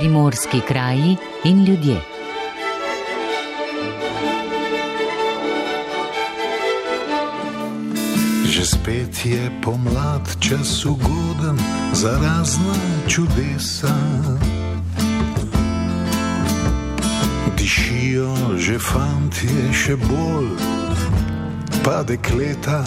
primorski kraji in ljudje. Že spet je pomlad, čas ugoden za razna čudesa. Dišijo že fantje, še bolj pa dekleta.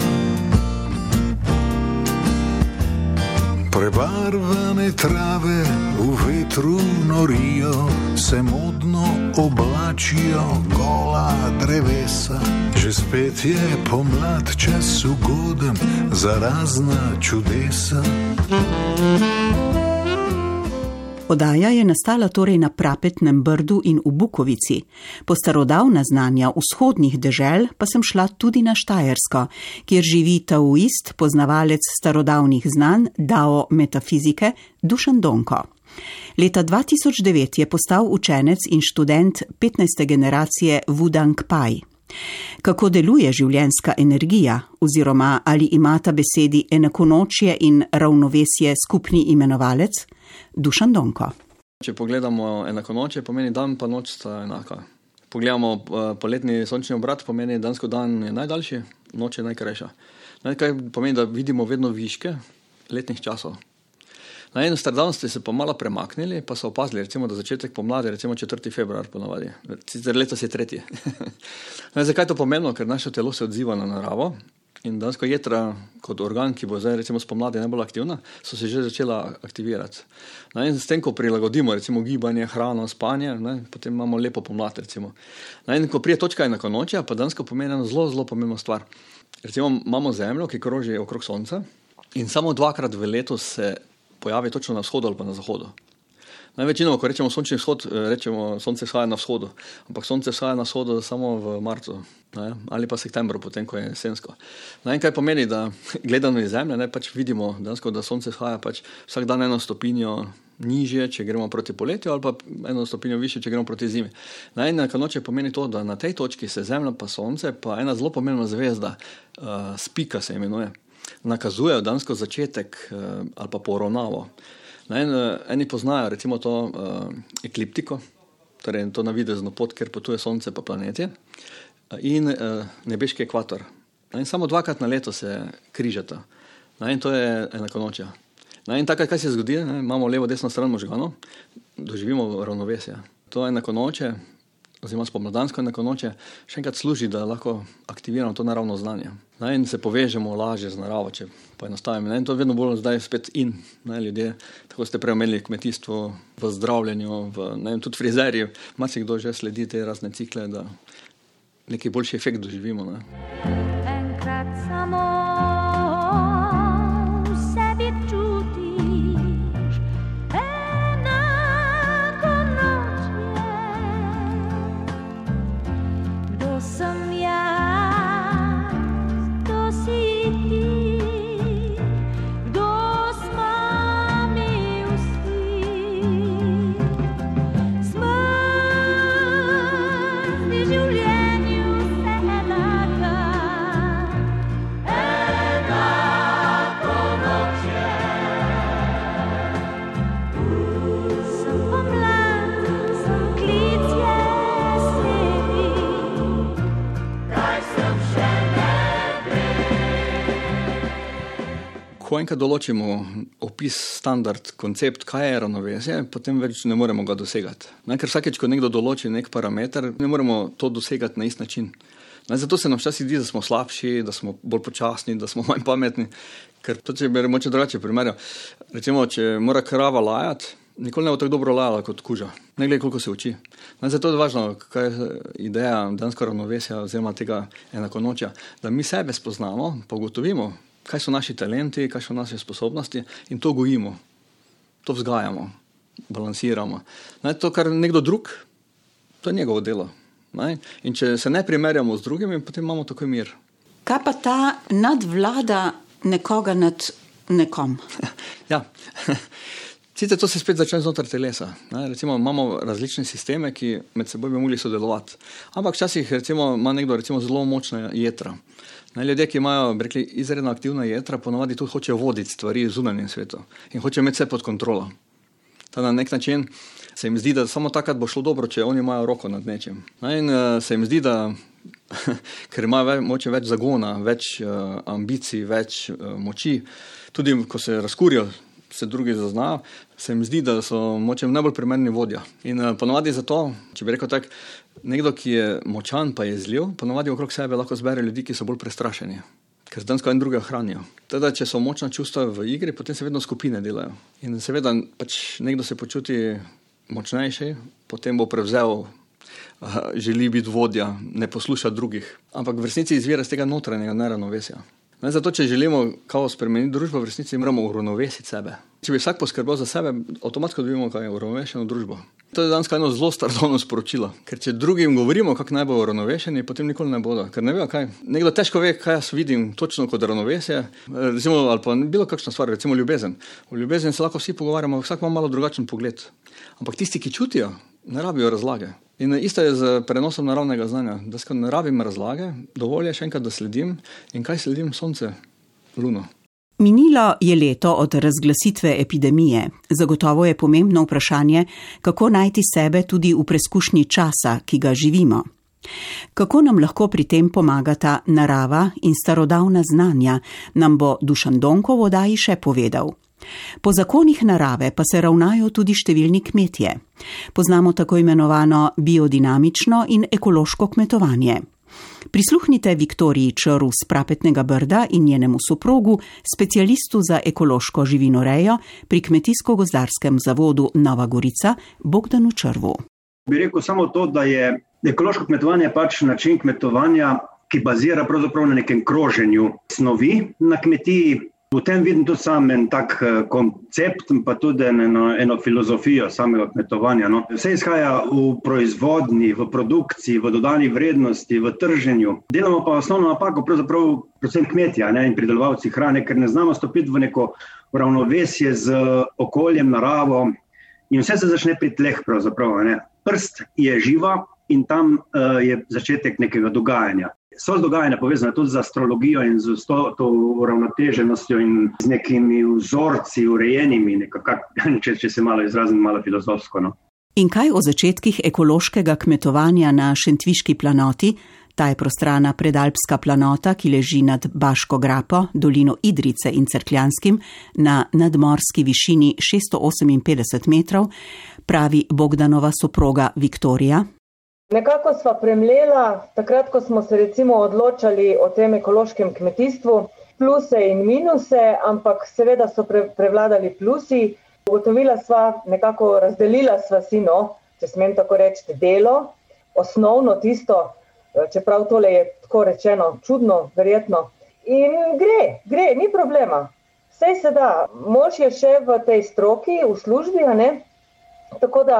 Prebarvane trave v vetru norijo, se modno oblačijo gola drevesa. Že spet je pomlad, čas ugoden za razna čudesa. Odaja je nastala torej na Prapetnem brdu in v Bukovici. Po starodavna znanja vzhodnih dežel pa sem šla tudi na Štajersko, kjer živi taoist, poznavalec starodavnih znanj, dao metafizike, Dušan Donko. Leta 2009 je postal učenec in študent 15. generacije Wudang Pai. Kako deluje življenjska energija, oziroma ali imata besedi enakonočje in ravnovesje skupni imenovalec? Dušan Donko. Če pogledamo enako noč, pomeni dan pa noč sta enaka. Pogledamo uh, poletni sončni obrat, pomeni dansko dan je najdaljši, noč je najkrajša. Kaj pomeni, da vidimo vedno viške letnih časov. Na eno stran ste se pa malo premaknili, pa so opazili, recimo, da začetek pomladi, recimo 4. februar, ponovadi. Sicer letos je tretji. Zakaj to pomeni? Ker naše telo se odziva na naravo In dansko jedra, kot organ, ki bo zdaj recimo spomladi najbolj aktivna, so se že začela aktivirati. No, in s tem, ko prilagodimo recimo gibanje, hrano, spanje, ne, potem imamo lepo pomlad. No, in ko prije točka enako noče, pa dansko pomeni eno zelo, zelo pomembno stvar. Recimo imamo Zemljo, ki kroži okrog Sonca in samo dvakrat v letu se pojavi točno na vzhodu ali pa na zahodu. Največino, ko rečemo sončni vzhod, eh, rečemo sonce vzhaja na vzhodu, ampak sonce vzhaja na vzhodu samo v marcu ne? ali pa septembru, potem ko je jesensko. In kaj pomeni, da gledano iz zemlje, ne, pač vidimo, dansko, da sonce vzhaja pač vsak dan eno stopinjo nižje, če gremo proti poletju, ali pa eno stopinjo više, če gremo proti zimi. Na eni noči pomeni to, da na tej točki se zemlja pa sonce, pa ena zelo pomembna zvezda, uh, spika se imenuje, nakazujejo dansko začetek uh, ali pa poravnavo. En, eh, eni poznajo recimo to uh, ekliptiko, torej to navidezno pot, ker potuje Sonce pa planeti, in uh, nebeški ekvator. In samo dvakrat na leto se križata. In to je enako noče. In takrat, kaj se zgodi, ne? imamo levo, desno stran možganov, doživimo ravnovesje. To je enako noče, oziroma spomladansko enako noče, še enkrat služi, da lahko aktiviramo to naravno znanje. In se povežemo lažje z naravo, če poenostavimo. In to je vedno bolj zdaj spet in ne, ljudje. Tako ste preomenili kmetijstvo, v zdravljenju, v, ne, tudi frizerji. Marsikdo že sledi te razne cikle, da neki boljši efekt doživimo. Ne. ko enkrat določimo opis, standard, koncept, kaj je ravnovesje, potem več ne moremo ga dosegati. Ne, ker vsakeč, ko nekdo določi nek parameter, ne moremo to dosegati na isti način. Ne, zato se nam včasih zdi, da smo slabši, da smo bolj počasni, da smo manj pametni. Ker to, če bi rekel drugače, primerjal. Recimo, če mora krava lajati. Nikoli ne bo tako dobro lajala kot kuža, ne glede koliko se uči. No, zato je važno, kaj je ideja danskega ravnovesja, oziroma tega enako noča, da mi sebe spoznamo, pa ugotovimo, kaj so naši talenti, kaj so naše sposobnosti in to gojimo, to vzgajamo, balansiramo. Ne, to, kar nekdo drug, to je njegovo delo. Ne? In če se ne primerjamo z drugimi, potem imamo takoj mir. Kaj pa ta nadvlada nekoga nad nekom? ja. Sicer to se spet začne znotraj telesa. Ne? Recimo, imamo različne sisteme, ki med seboj bi mogli sodelovati. Ampak včasih ima nekdo recimo, zelo močna jedra. Ne, ljudje, ki imajo rekli, izredno aktivna jedra, ponovadi tudi hočejo voditi stvari v zunanjem svetu in hočejo imeti vse pod kontrolo. Ta na nek način se jim zdi, da samo takrat bo šlo dobro, če oni imajo roko nad nečim. No, in uh, se jim zdi, da ker imajo moče več zagona, več uh, ambicij, več uh, moči, tudi ko se razkurijo, se drugi zaznajo, se jim zdi, da so moče najbolj primerni vodja. In uh, ponovadi zato, če bi rekel tako, nekdo, ki je močan, pa je zljiv, ponovadi okrog sebe lahko zbere ljudi, ki so bolj prestrašeni ker dansko en drugega hranijo. Teda, če so močna čustva v igri, potem se vedno skupine delajo. In seveda, pač nekdo se počuti močnejši, potem bo prevzel, želi biti vodja, ne posluša drugih. Ampak v resnici izvira iz tega notranjega neravnovesja. Ne, zato, če želimo kao spremeniti družbo, v resnici moramo uravnovesiti sebe. Če bi vsak poskrbel za sebe, avtomatsko dobimo kaj uravnovešeno družbo. To je danes eno zelo stardovno sporočilo. Ker če drugim govorimo, kako naj bo uravnovešeni, potem nikoli ne bodo. Ker ne vejo, kaj. Nekdo težko ve, kaj jaz vidim točno kot ravnovesje. Recimo, ali pa bilo kakšna stvar, recimo ljubezen. V ljubezen se lahko vsi pogovarjamo, vsak ima malo drugačen pogled. Ampak tisti, ki čutijo, ne rabijo razlage. In isto je z prenosom naravnega znanja. Da skoro ne rabim razlage, dovolj je še enkrat, da sledim in kaj sledim sonce, luno. Minilo je leto od razglasitve epidemije. Zagotovo je pomembno vprašanje, kako najti sebe tudi v preskušnji časa, ki ga živimo. Kako nam lahko pri tem pomagata narava in starodavna znanja, nam bo Dušan Donko vodaji še povedal. Po zakonih narave pa se ravnajo tudi številni kmetje. Poznamo tako imenovano biodinamično in ekološko kmetovanje. Prisluhnite Viktoriji Črv z Prapetnega brda in njenemu soprogu, specialistu za ekološko živinorejo pri Kmetijsko-gozdarskem zavodu Nova Gorica, Bogdanu Črvu. Bi rekel samo to, da je ekološko kmetovanje pač način kmetovanja, ki bazira na nekem kroženju snovi na kmetiji, V tem vidim tudi sam en tak eh, koncept, pa tudi eno, eno filozofijo samega kmetovanja. No. Vse izhaja v proizvodni, v produkciji, v dodani vrednosti, v trženju. Delamo pa osnovno napako, pravzaprav predvsem kmetija ne, in pridelovalci hrane, ker ne znamo stopiti v neko ravnovesje z okoljem, naravo in vse se začne pri tleh. Ne. Prst je živa in tam uh, je začetek nekega dogajanja so dogajanja povezane tudi z astrologijo in z to, to uravnoteženostjo in z nekimi vzorci, urejenimi, nekako, če, če se malo izrazim, malo filozofsko. No. In kaj o začetkih ekološkega kmetovanja na Šentviški planoti? Ta je prostrana predalpska planota, ki leži nad Baško grapo, dolino Idrice in Cerkljanskim na nadmorski višini 658 metrov, pravi Bogdanova soproga Viktorija, Nekako sva premlela, takrat, ko smo se recimo odločali o tem ekološkem kmetijstvu, pluse in minuse, ampak seveda so pre, prevladali plusi. Ugotovila sva, nekako razdelila sva si, no, če smem tako reči, delo, osnovno tisto, čeprav tole je tako rečeno, čudno, verjetno. In gre, gre, ni problema. Vse se da, mož je še v tej stroki, v službi, ne? Tako da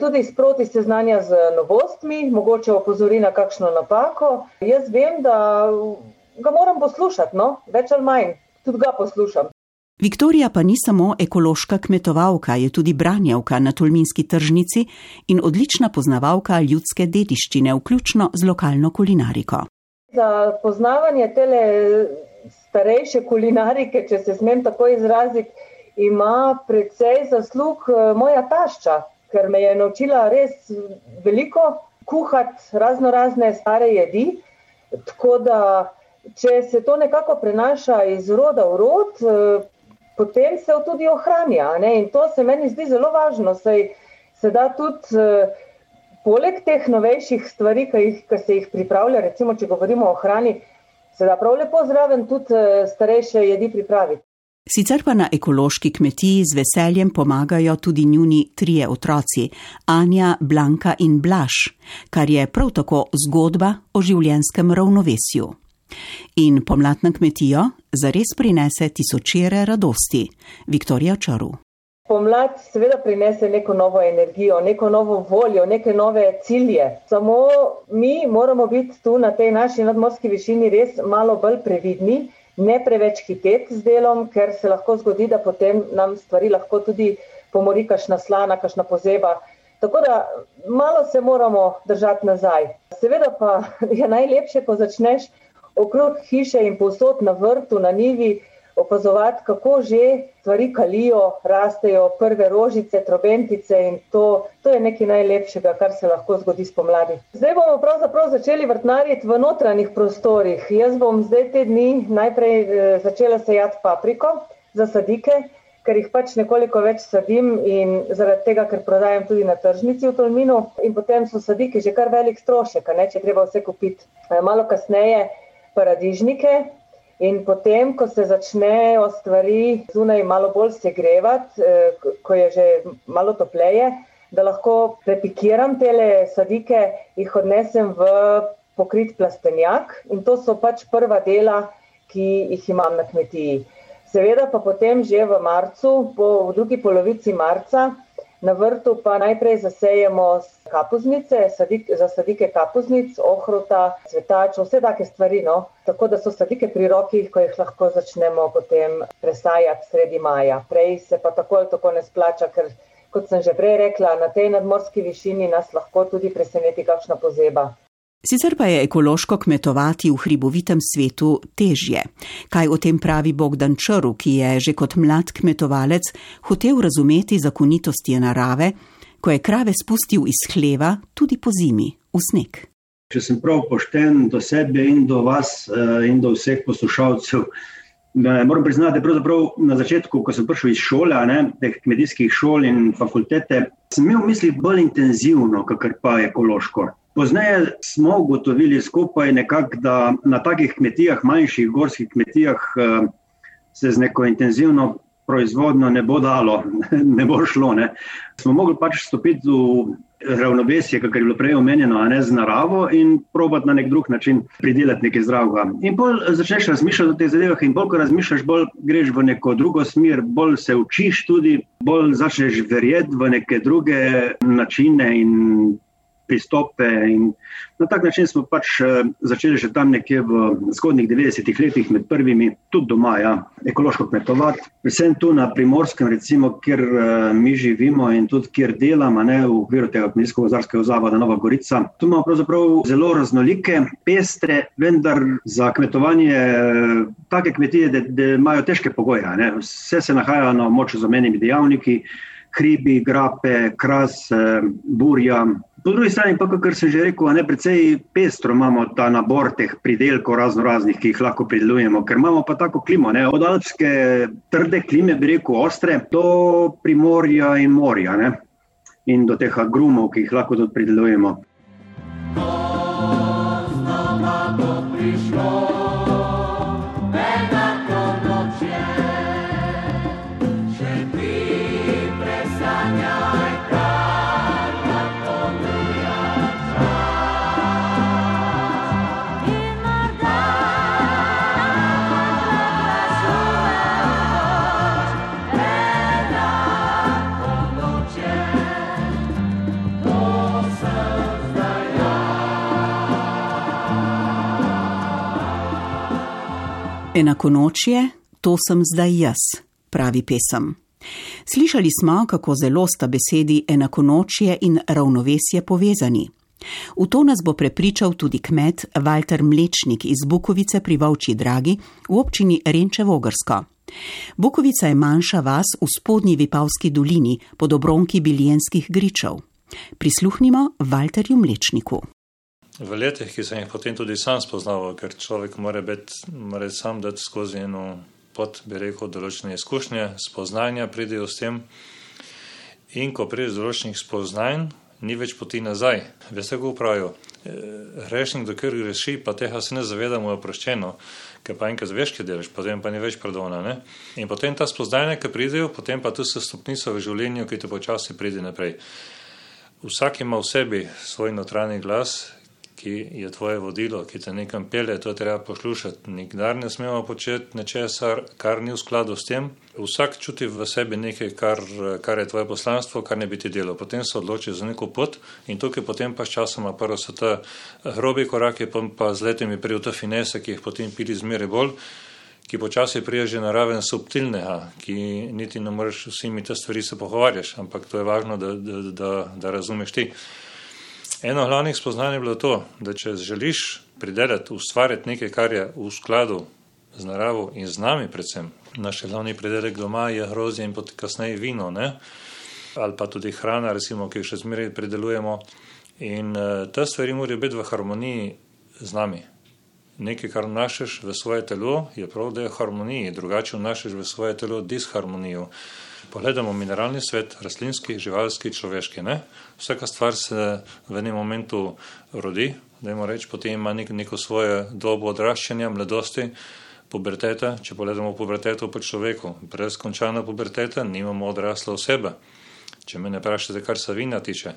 Tudi sproti se znanja z novostmi, mogoče opozori na kakšno napako. Jaz vem, da ga moram poslušati, no? več ali manj, tudi ga poslušam. Viktorija pa ni samo ekološka kmetovalka, je tudi branjavka na Tolminski tržnici in odlična poznavalka ljudske dediščine, vključno z lokalno kulinariko. Za poznavanje tele starejše kulinarike, če se smem tako izraziti, ima predvsej zaslug eh, moja tašča ker me je naučila res veliko kuhati razno razne stare jedi. Tako da, če se to nekako prenaša iz roda v rod, eh, potem se tudi ohranja. Ne? In to se meni zdi zelo važno. Sej se da tudi, eh, poleg teh novejših stvari, ki, jih, ki se jih pripravlja, recimo, če govorimo o hrani, se da prav lepo zraven tudi eh, starejše jedi pripraviti. Sicer pa na ekološki kmetiji z veseljem pomagajo tudi njuni trije otroci, Anja, Blanka in Blaž, kar je prav tako zgodba o življenskem ravnovesju. In pomlad na kmetijo zares prinese tisočere radosti. Viktorija Čaru. Pomlad seveda prinese neko novo energijo, neko novo voljo, neke nove cilje. Samo mi moramo biti tu na tej naši nadmorski višini res malo bolj previdni ne preveč hiteti z delom, ker se lahko zgodi, da potem nam stvari lahko tudi pomori, kašna slana, kašna pozeba. Tako da malo se moramo držati nazaj. Seveda pa je najlepše, ko začneš okrog hiše in posod na vrtu, na nivi opazovati, kako že stvari kalijo, rastejo prve rožice, trobentice in to, to je nekaj najlepšega, kar se lahko zgodi spomladi. Zdaj bomo pravzaprav začeli vrtnariti v notranjih prostorih. Jaz bom zdaj te dni najprej eh, začela sejati papriko za sadike ker jih pač nekoliko več sadim in zaradi tega, ker prodajam tudi na tržnici v Tolminu in potem so sadiki že kar velik strošek, ne, če treba vse kupiti. Eh, malo kasneje paradižnike in potem, ko se začnejo stvari zunaj malo bolj segrevati, eh, ko je že malo topleje, da lahko prepikiram tele sadike, jih odnesem v pokrit plastenjak in to so pač prva dela, ki jih imam na kmetiji. Seveda pa potem že v marcu, po drugi polovici marca, na vrtu pa najprej zasejemo kapuznice, sadik, za sadike kapuznic, ohrota, cvetač, vse take stvari. No? Tako da so sadike pri roki, ko jih lahko začnemo potem presajati sredi maja. Prej se pa tako ali tako ne splača, ker kot sem že prej rekla, na tej nadmorski višini nas lahko tudi preseneti kakšna pozeba. Sicer pa je ekološko kmetovati v hribovitem svetu težje. Kaj o tem pravi Bogdan Črv, ki je že kot mlad kmetovalec hotel razumeti zakonitosti narave, ko je krave spustil iz hleva tudi po zimi v sneg. Če sem prav pošten do sebe in do vas eh, in do vseh poslušalcev, moram priznati, da na začetku, ko sem prišel iz šole, ne, teh kmetijskih šol in fakultete, sem imel v mislih bolj intenzivno, kakor pa ekološko. Pozneje smo ugotovili skupaj, nekak, da na takih kmetijah, manjših gorskih kmetijah, eh, se z neko intenzivno proizvodnjo ne bo dalo, ne bo šlo. Ne. Smo mogli pač stopiti v ravnovesje, kar je bilo prej omenjeno, a ne z naravo in probati na nek drug način pridelati nekaj zdravega. In bolj začneš razmišljati o teh zadevah, in bolj ko razmišljaš, bolj greš v neko drugo smer, bolj se učiš tudi, bolj začneš verjeti v neke druge načine in pristope. Na tak način smo pač eh, začeli že tam nekje v zgodnih 90-ih letih, med prvimi, tudi doma, ja, ekološko kmetovati. Predvsem tu na primorskem, recimo, kjer uh, mi živimo in tudi kjer delamo, ne, v okviru tega kmetijsko-gozarskega zavoda Nova Gorica. Tu imamo pravzaprav zelo raznolike, pestre, vendar za kmetovanje uh, take kmetije, da, imajo težke pogoje. Ne. Vse se nahaja na moč z omenjenimi dejavniki. Hribi, grape, kras, burja, Po drugi strani pa, kar sem že rekel, ne precej pestro imamo ta nabor teh pridelkov razno raznih, ki jih lahko pridelujemo, ker imamo pa tako klimo, ne? od alpske trde klime, bi rekel, ostre, do primorja in morja ne? in do teh agrumov, ki jih lahko tudi pridelujemo. Enako nočje, to sem zdaj jaz, pravi pesem. Slišali smo, kako zelo sta besedi enako nočje in ravnovesje povezani. V to nas bo prepričal tudi kmet Walter Mlečnik iz Bukovice pri Vovči Dragi v občini Renčevo-Grsko. Bukovica je manjša vas v spodnji Vipavski dolini pod obronki biljenskih gričev. Prisluhnimo Walterju Mlečniku v letih, ki sem jih potem tudi sam spoznal, ker človek mora, biti, mora sam dati skozi eno pot, bi rekel, določene izkušnje, spoznanja pridejo s tem. In ko prideš do določenih spoznanj, ni več poti nazaj. Veste, kako pravijo? Grešnik, dokler greši, pa tega se ne zavedamo, je oproščeno, ker pa enkrat veš, kaj delaš, potem pa ni več pardona. Ne? In potem ta spoznanja, ki pridejo, potem pa tu so stopnice v življenju, ki te počasi pride naprej. Vsak ima v sebi svoj notranji glas, ki je tvoje vodilo, ki te nekam pele, to je treba poslušati. Nikdar ne smemo početi nečesar, kar ni v skladu s tem. Vsak čuti v sebi nekaj, kar, kar je tvoje poslanstvo, kar ne bi ti delo. Potem se odloči za neko pot in tukaj potem pa s časoma prvo so ta grobi korake, pa, pa z letimi prijo ta finese, ki jih potem pili zmeraj bolj ki počasi prija že na raven subtilnega, ki niti ne moreš vsemi te stvari se pogovarjati, ampak to je važno, da, da, da, da razumeš ti. Eno glavnih spoznanj je bilo to, da če želiš pridelati, ustvariti nekaj, kar je v skladu z naravo in z nami, predvsem. Naš glavni pridelek doma je grozdje in potem kasneje vino, ne? ali pa tudi hrana, recimo, ki jo še zmeraj pridelujemo. In uh, te stvari morajo biti v harmoniji z nami. Nekaj, kar vnašaš v svoje telo, je prav, da je v harmoniji, drugače vnašaš v svoje telo disharmonijo. Pogledamo mineralni svet, rastlinski, živalski, človeški. Ne? Vsaka stvar se v enem momentu rodi, da ima reč, potem ima nek, neko svoje dobo odraščanja, mladosti, puberteta. Če pogledamo puberteto po človeku, brez končana puberteta, nimamo odrasle osebe. Če me ne vprašate, kar se vina tiče,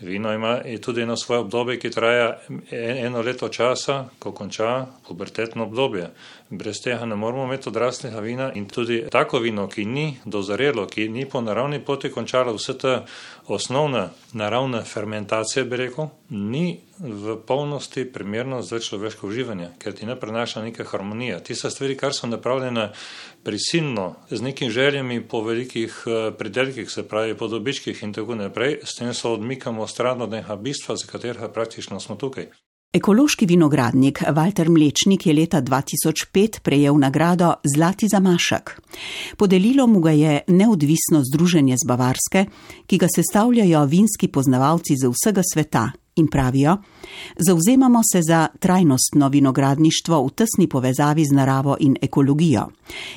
vino ima tudi eno svoje obdobje, ki traja eno leto časa, ko konča pubertetno obdobje. Brez tega ne moramo imeti odraslega vina in tudi tako vino, ki ni dozorelo, ki ni po naravni poti končalo vse te osnovne naravne fermentacije, bi rekel, ni v polnosti primerno za človeško uživanje, ker ti ne prenaša neke harmonije. Ti so stvari, kar so napravljene prisilno, z nekimi željami po velikih eh, pridelkih, se pravi po dobičkih in tako naprej, s tem se odmikamo stran od neha bistva, za katerega praktično smo tukaj. Ekološki vinogradnik Walter Mlečnik je leta 2005 prejel nagrado Zlati zamašek. Podelilo mu ga je neodvisno združenje z Bavarske, ki ga sestavljajo vinski poznavalci z vsega sveta in pravijo: Zauzemamo se za trajnostno vinogradništvo v tesni povezavi z naravo in ekologijo.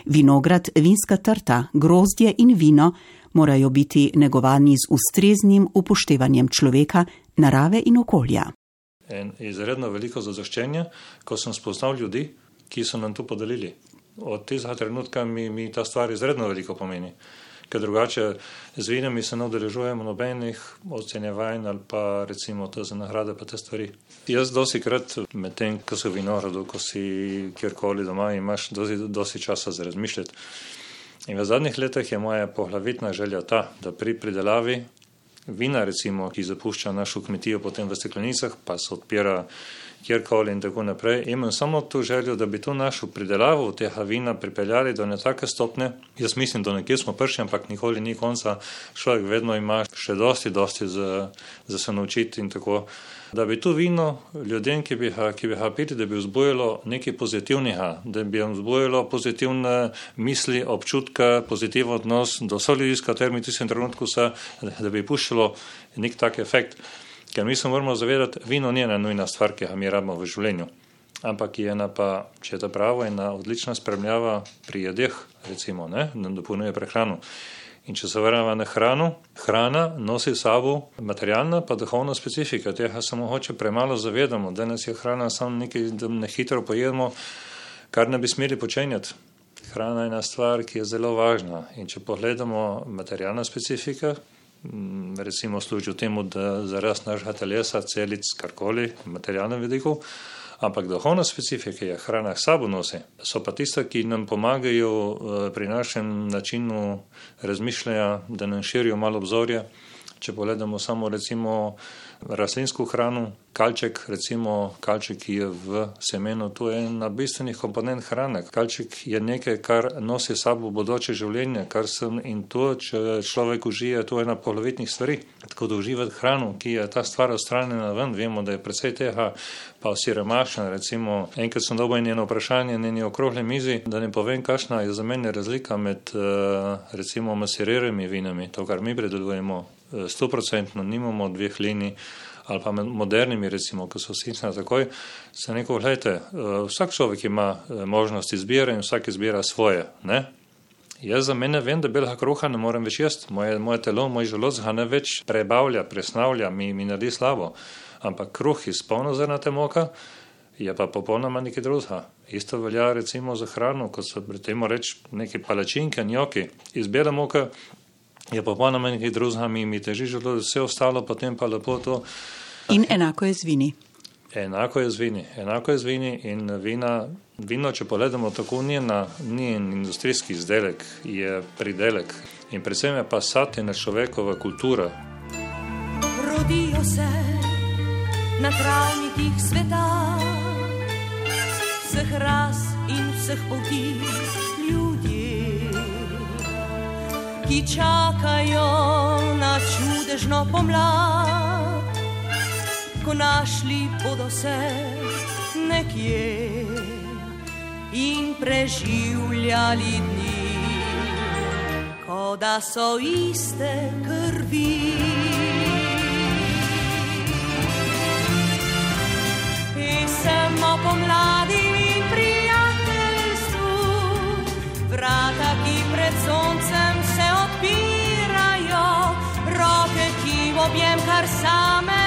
Vinograd, vinska trta, grozdje in vino morajo biti negovani z ustreznim upoštevanjem človeka, narave in okolja in izredno veliko zadoščenja, ko sem spoznal ljudi, ki so nam to podelili. Od tega trenutka mi, mi ta stvar izredno veliko pomeni. Ker drugače z vinami se ne udeležujemo nobenih ocenjevanj ali pa recimo to za nagrade pa te stvari. Jaz dosti krat med tem, ko si v vinogradu, ko si kjerkoli doma, imaš dosti, dosti časa za razmišljati. In v zadnjih letih je moja pohlavitna želja ta, da pri pridelavi vina, recimo, ki zapušča našo kmetijo potem v steklenicah, pa se odpira kjerkoli in tako naprej. Imam samo to željo, da bi to našo pridelavo tega vina pripeljali do nekake stopne. Jaz mislim, da nekje smo prši, ampak nikoli ni konca. Človek vedno ima še dosti, dosti za, za se naučiti in tako. Da bi to vino ljudem, ki bi ga, ki bi ga pili, da bi vzbojilo nekaj pozitivnega, da bi jim vzbojilo pozitivne misli, občutke, pozitiven odnos do ljudi, s katerimi v tistem trenutku se, da bi puščalo nek tak efekt. Ker mi se moramo zavedati, vino ni ena nujna stvar, ki jo mi rabimo v življenju, ampak je ena pa, če je to pravo, ena odlična spremljava pri jedeh, recimo, ne, nam dopolnjuje prehrano. In če se vrnemo na hrano, hrana nosi sabo materialna pa duhovna specifika, tega se mogoče premalo zavedamo, danes je hrana samo nekaj, da ne hitro pojedemo, kar ne bi smeli počenjati. Hrana je ena stvar, ki je zelo važna in če pogledamo materialna specifika, recimo služijo temu, da za rast našega telesa, celic, karkoli, materialnem vidiku, ampak duhovna specifika je hrana sabo nosi. So pa tiste, ki nam pomagajo eh, pri našem načinu razmišljanja, da nam širijo malo obzorja. Če pogledamo samo recimo rastlinsko hrano, kalček, recimo kalček, ki je v semenu, to je ena bistvenih komponent hrane. Kalček je nekaj, kar nosi sabo bodoče življenje, kar sem in to, če človek užije, to je ena polovitnih stvari. Tako da uživati hrano, ki je ta stvar odstranjena ven, vemo, da je precej tega, pa vsi remašen. Recimo, enkrat sem dobil eno vprašanje na eni okrogle mizi, da ne povem, kakšna je za mene razlika med eh, recimo masiriranimi vinami, to, kar mi predelujemo, stoprocentno, nimamo dveh linij ali pa med modernimi, recimo, ki so na takoj, se neko, gledajte, eh, vsak človek ima eh, možnost izbire in vsak izbira svoje. Ne? Jaz za mene vem, da belega kruha ne morem več jesti, moje, moje telo, moj želodc ga ne več prebavlja, presnavlja, mi, mi naredi slabo. Ampak kruh iz polnozrnate moka je pa popolnoma nekaj drugega. Isto velja recimo za hrano, kot so pri tem reči neki palačinke, njoki. Iz bele moke je popolnoma nekaj drugega, mi, mi teži želodec, vse ostalo potem pa lepo to. In enako je z vini. Enako je z vini, enako je z vini in vina, vino, če pogledamo tako, ni, na, ni industrijski izdelek, je pridelek in predvsem je pa satina človekova kultura. Rodijo se na travnikih sveta, vseh ras in vseh poti ki čakajo na čudežno pomlad ko našli bodo se nekje in preživljali dni, kot da so iste krvi. Pisemo pomladi in prijateljstvu, vrata, ki pred soncem se objem kar same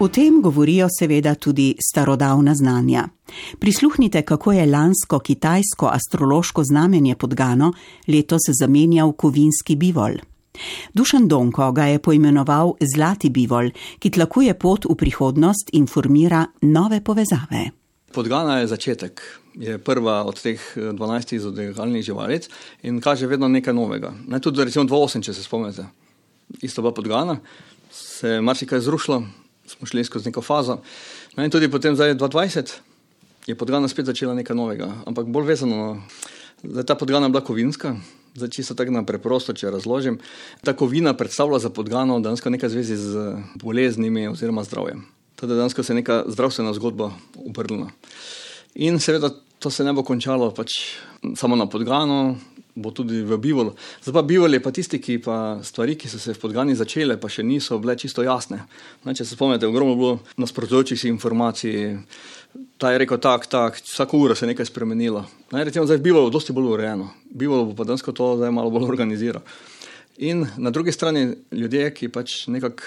O tem govorijo seveda tudi starodavna znanja. Prisluhnite, kako je lansko kitajsko astrološko znamenje podgano letos zamenjal kovinski bivol. Dušan Donko ga je poimenoval Zlati bivol, ki tlakuje pot v prihodnost in formira nove povezave. Podgana je začetek, je prva od teh 12 zodiakalnih živalic in kaže vedno nekaj novega. Naj tudi recimo 2.8, če se spomnite. Isto bila podgana, se je marsikaj zrušilo, smo šli skozi neko fazo. No in tudi potem zdaj 2020 je podgana spet začela nekaj novega, ampak bolj vezano. Zdaj ta podgana je bila kovinska, zdaj čisto tako na preprosto, če razložim. Ta kovina predstavlja za podgano dejansko nekaj zvezi z boleznimi oziroma zdravjem. Teda dejansko se je neka zdravstvena zgodba obrnila. In seveda to se ne bo končalo pač samo na podgano, bo tudi v bivolu. Zdaj pa bivol je pa tisti, ki pa stvari, ki so se v podgani začele, pa še niso bile čisto jasne. Ne, če se spomnite, ogromno bilo nasprotujočih informacij. Ta je rekel tak, tak, vsako uro se je nekaj spremenilo. Ne, recimo zdaj v bivolu dosti bolj urejeno. Bivol bo pa dansko to zdaj malo bolj organiziral. In na drugi strani ljudje, ki pač nekako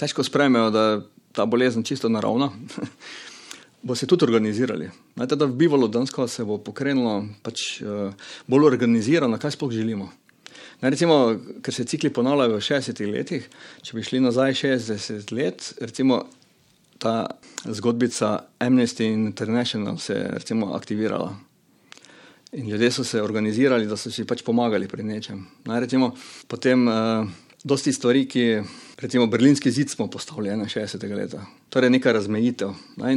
težko sprejmejo, da je ta bolezen čisto naravna, bo se tudi organizirali. Najte, da v bivolu dansko se bo pokrenilo pač, uh, bolj organizirano, kaj sploh želimo. Ne, recimo, ker se cikli ponavljajo v 60 letih, če bi šli nazaj 60 let, recimo ta zgodbica Amnesty International se je aktivirala. In ljudje so se organizirali, da so si pač pomagali pri nečem. Naj recimo potem uh, dosti stvari, ki recimo berlinski zid smo postavili 61. leta. Torej neka razmejitev.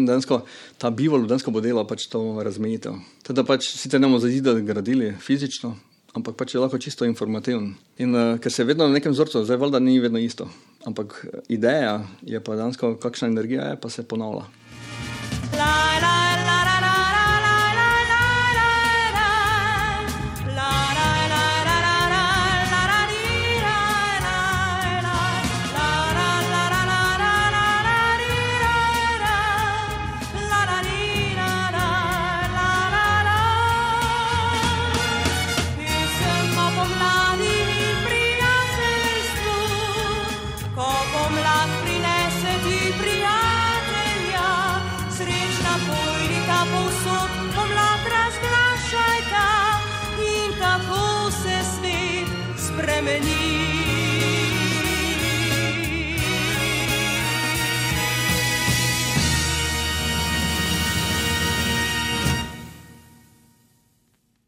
Dansko, ta bivol dansko bo delal pač to razmejitev. Teda pač sicer ne bomo za zida gradili fizično, ampak pač je lahko čisto informativen. In uh, ker se vedno na nekem vzorcu, zdaj valjda ni vedno isto. Ampak ideja je pa dansko, kakšna energija je, pa se ponavlja. La, la,